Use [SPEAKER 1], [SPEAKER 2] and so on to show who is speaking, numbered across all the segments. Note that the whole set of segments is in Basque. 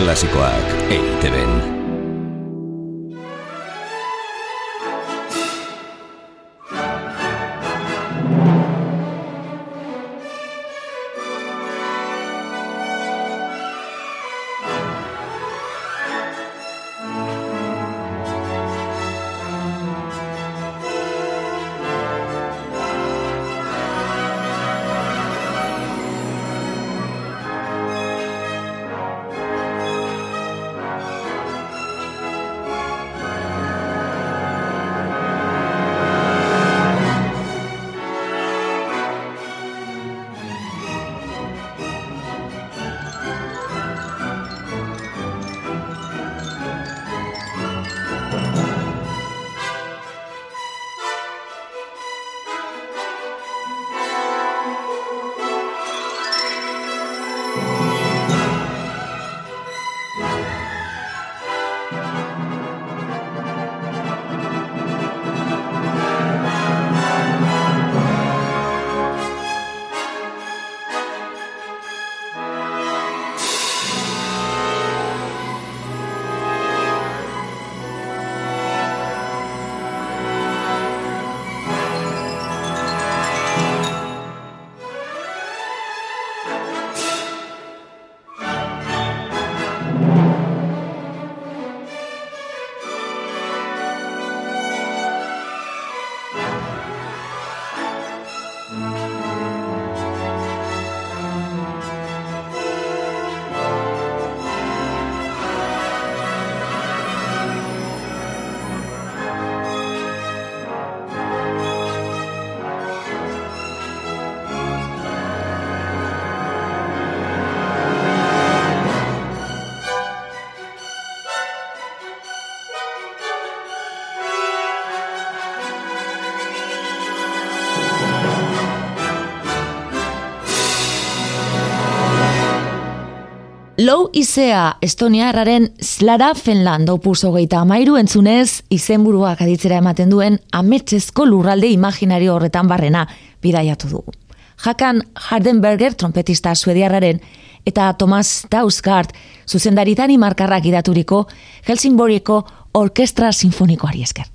[SPEAKER 1] Klasikoak eiteben.
[SPEAKER 2] Low Isea Estonia erraren Slara Finland opus hogeita amairu entzunez izenburuak aditzera ematen duen ametxezko lurralde imaginario horretan barrena bidaiatu dugu. Hakan Hardenberger trompetista suediarraren eta Thomas Dausgaard zuzendaritan imarkarrak idaturiko Helsingboriko Orkestra Sinfonikoari esker.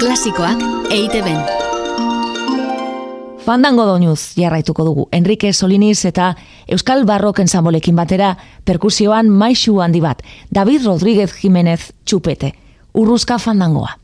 [SPEAKER 3] Klasikoak eite ben.
[SPEAKER 2] Fandango doinuz jarraituko dugu. Enrique Soliniz eta Euskal Barrok ensambolekin batera perkusioan maixu handi bat. David Rodríguez Jiménez Txupete. Urruzka fandangoa.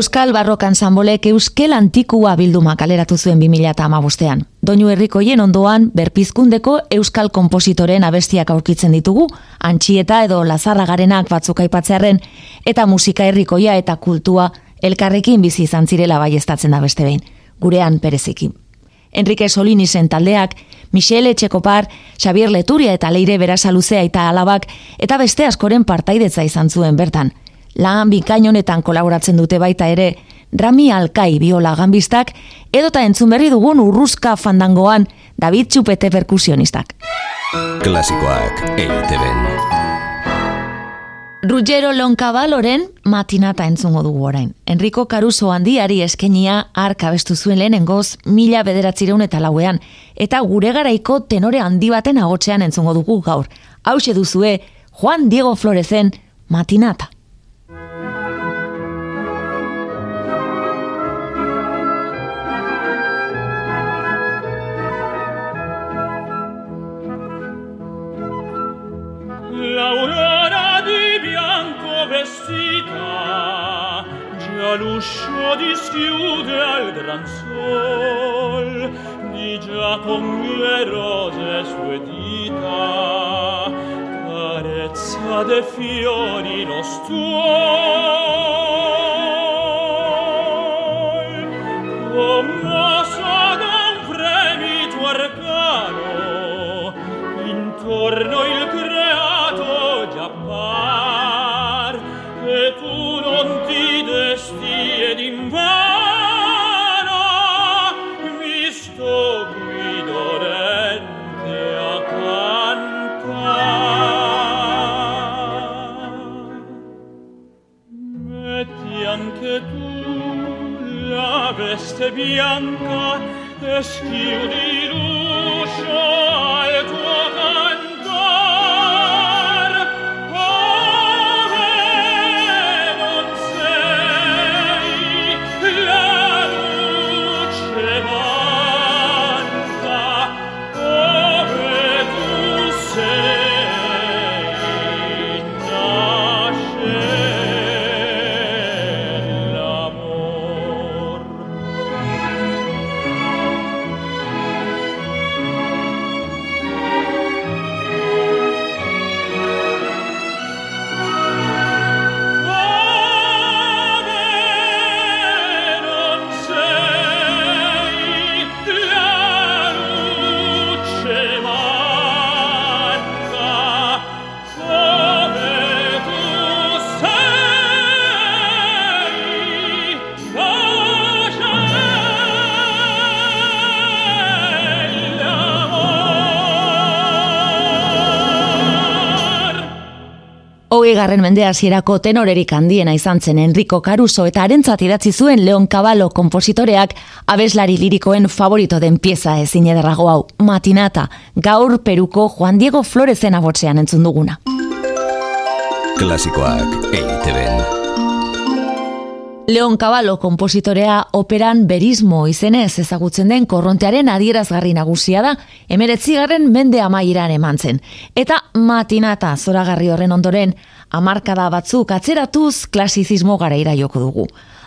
[SPEAKER 2] Euskal Barrokan Zanbolek Euskel Antikua bilduma kaleratu zuen 2008an. Doinu herrikoien ondoan, berpizkundeko Euskal Kompositoren abestiak aurkitzen ditugu, antxieta edo lazarra garenak batzuk aipatzearen, eta musika herrikoia eta kultua elkarrekin bizi izan zirela bai da beste behin, gurean perezikin. Enrique Solinisen taldeak, Michel Etxekopar, Xavier Leturia eta Leire Berasaluzea eta alabak, eta beste askoren partaidetza izan zuen bertan. Lan bikain honetan kolaboratzen dute baita ere, Rami Alkai biola gambistak, edota entzun berri dugun urruzka fandangoan David Txupete perkusionistak.
[SPEAKER 1] Klasikoak EITB-en.
[SPEAKER 2] Ruggero Lonkabaloren matinata entzungo dugu orain. Enrico Caruso handiari eskenia arka bestu zuen lehenengoz mila bederatzireun eta lauean, eta gure garaiko tenore handi baten agotzean entzungo dugu gaur. Hau duzue Juan Diego Florezen matinata.
[SPEAKER 3] de fiori lo bianca e schiudi l'uscio
[SPEAKER 2] hogei garren mende hasierako tenorerik handiena izan zen Enrico Caruso eta arentzat idatzi zuen Leon Caballo kompositoreak abeslari lirikoen favorito den pieza ezin ederrago hau, Matinata, gaur peruko Juan Diego Florezen abotzean entzun duguna.
[SPEAKER 1] Klasikoak EITB
[SPEAKER 2] Leon Caballo kompositorea operan berismo izenez ezagutzen den korrontearen adierazgarri nagusia da, emeretzigarren mende amaieran eman zen. Eta matinata zoragarri horren ondoren, amarkada batzuk atzeratuz klasizismo gara joko dugu.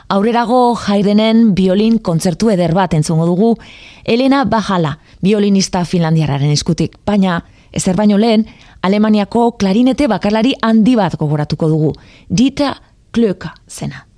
[SPEAKER 2] Aurrerago jaidenen biolin kontzertu eder bat entzungo dugu, Elena Bajala, biolinista finlandiararen eskutik, baina ezer baino lehen, Alemaniako klarinete bakarlari handi bat gogoratuko dugu, Dita Klöka zena.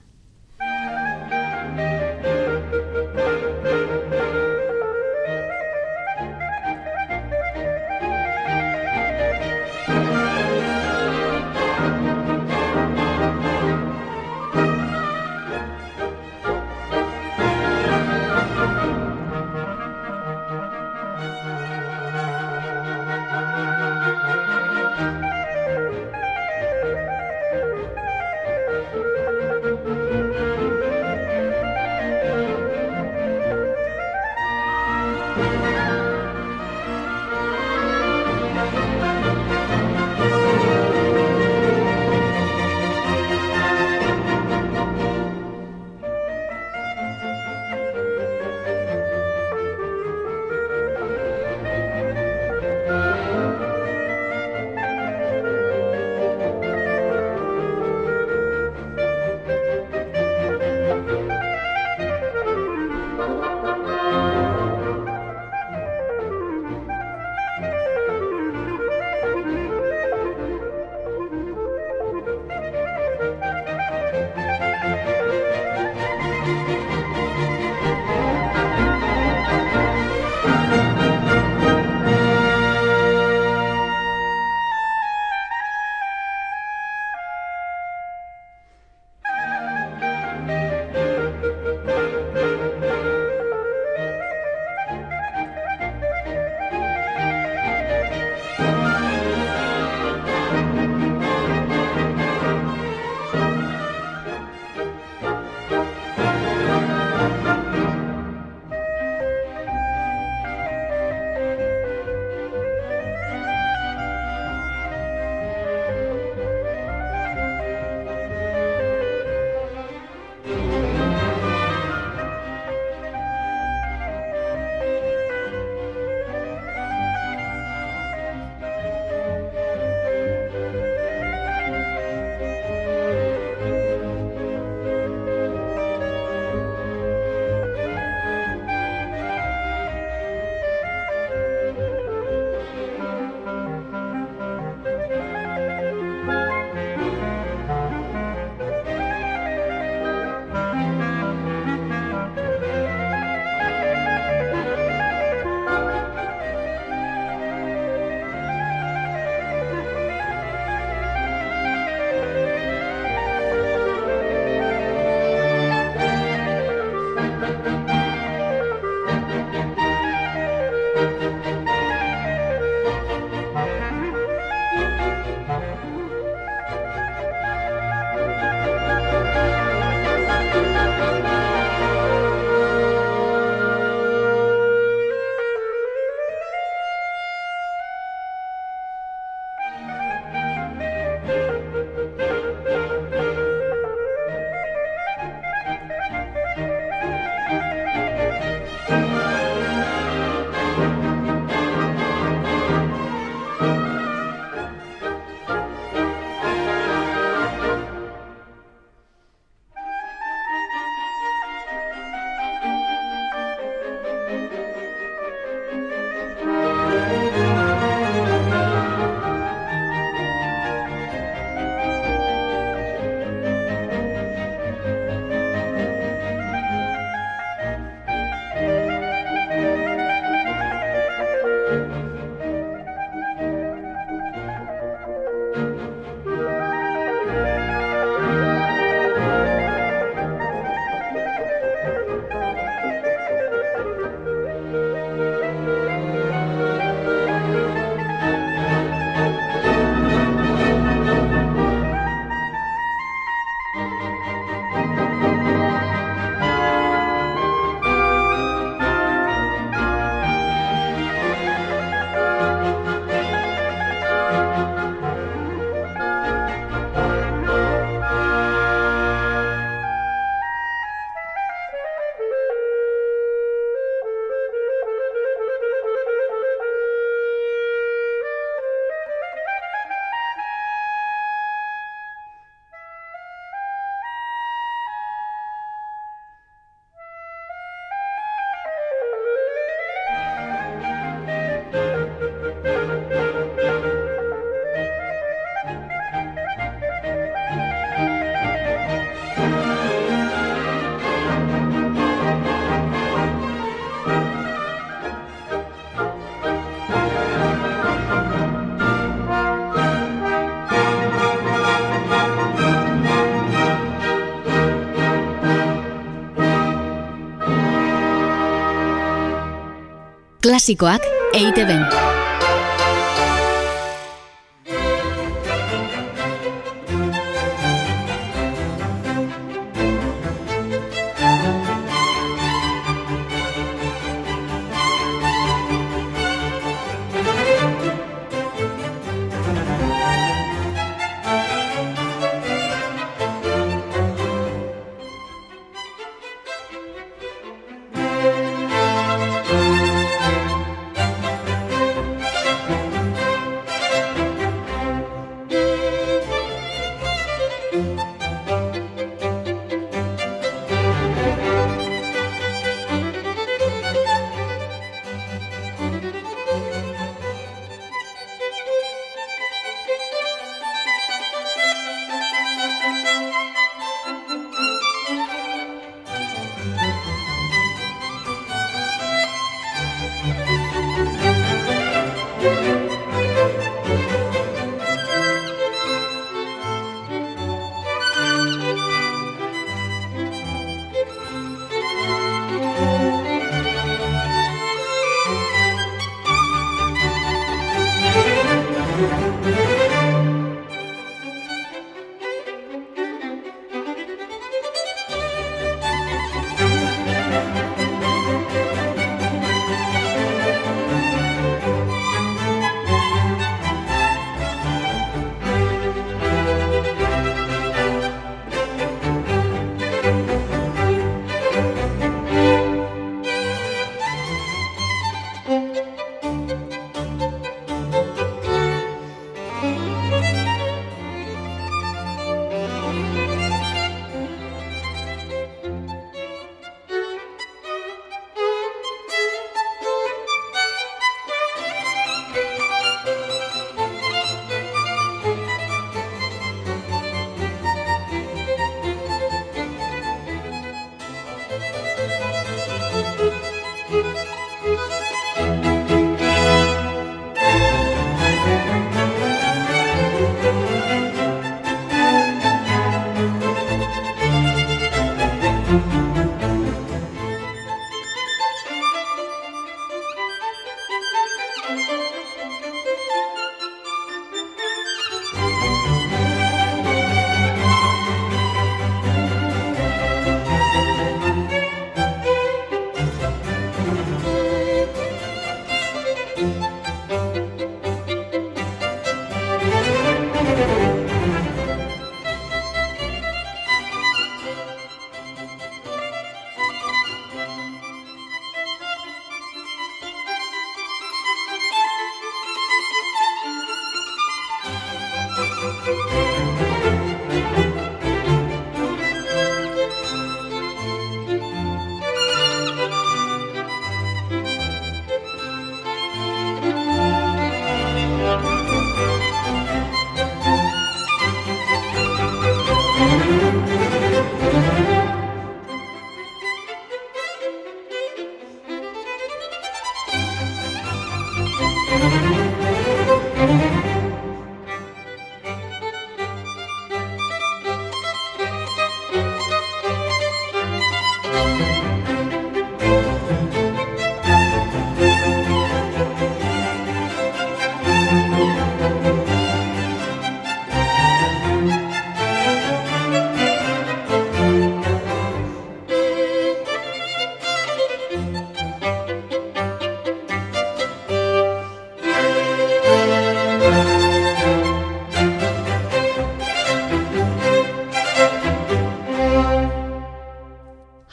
[SPEAKER 4] Klasikoak EITB.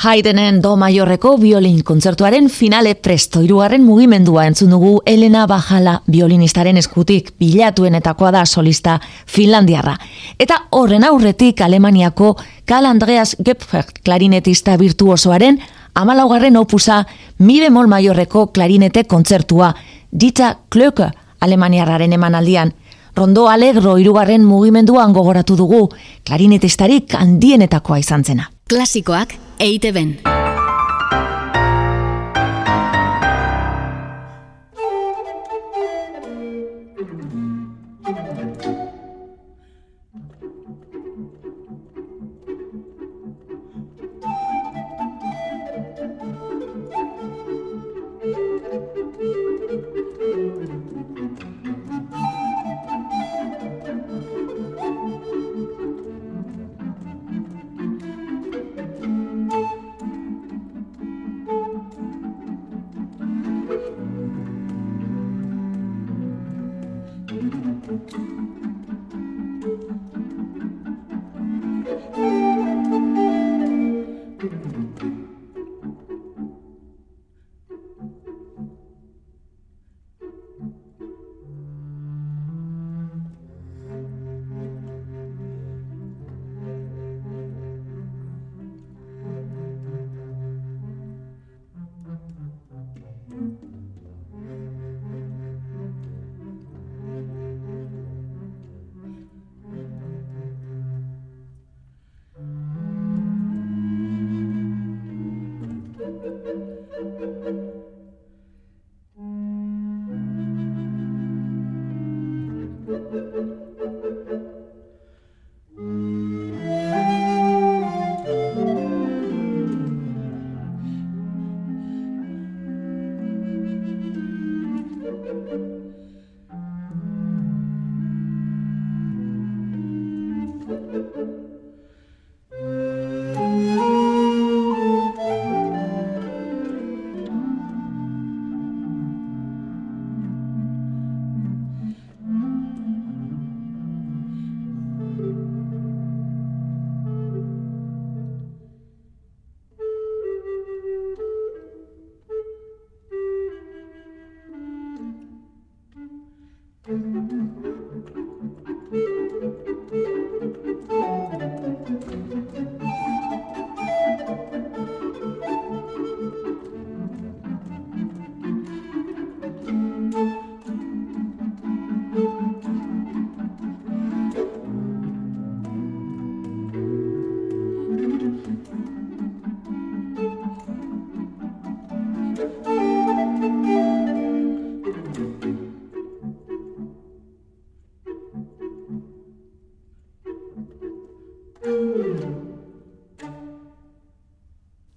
[SPEAKER 2] Haydenen do maiorreko violin kontzertuaren finale presto irugarren mugimendua entzun dugu Elena Bajala violinistaren eskutik bilatuenetakoa da solista finlandiarra. Eta horren aurretik Alemaniako Karl Andreas Gepfert klarinetista virtuosoaren amalaugarren opusa mi bemol maiorreko klarinete kontzertua Dita Klöke Alemaniarraren emanaldian. Rondo alegro irugarren mugimenduan gogoratu dugu klarinetistarik handienetakoa izan zena.
[SPEAKER 4] Klasikoak Eidewenne.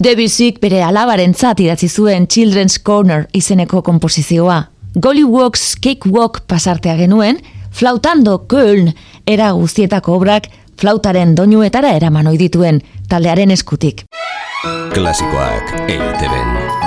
[SPEAKER 2] Debussyk bere alabarentzat idatzi zuen Children's Corner izeneko komposizioa. Gollywalks Cakewalk pasartea genuen, flautando Köln era guztietako obrak flautaren doinuetara eraman dituen taldearen eskutik.
[SPEAKER 1] Klasikoak EITB-n.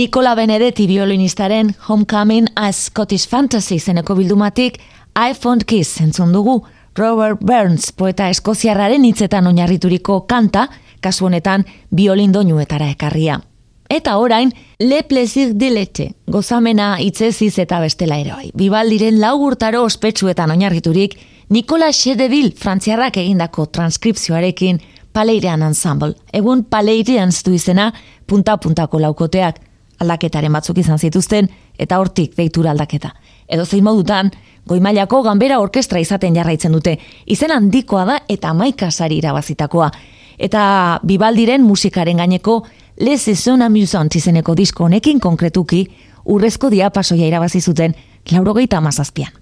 [SPEAKER 2] Nicola Benedetti violinistaren Homecoming a Scottish Fantasy zeneko bildumatik I Found Kiss entzun dugu Robert Burns poeta eskoziarraren hitzetan oinarrituriko kanta, kasu honetan biolin doinuetara ekarria. Eta orain, Le Plaisir de Leche, gozamena itzeziz eta bestela ere bai. Bibaldiren laugurtaro ospetsuetan oinarriturik, Nikola Xedevil frantziarrak egindako transkripzioarekin Paleirean Ensemble. Egun Paleirean du izena punta-puntako laukoteak aldaketaren batzuk izan zituzten eta hortik deitura aldaketa. Edo zein modutan, goimailako ganbera orkestra izaten jarraitzen dute. Izen handikoa da eta maika sari irabazitakoa. Eta bibaldiren musikaren gaineko Les Saison Amusant izeneko disko honekin konkretuki urrezko diapasoia irabazi zuten laurogeita amazazpian.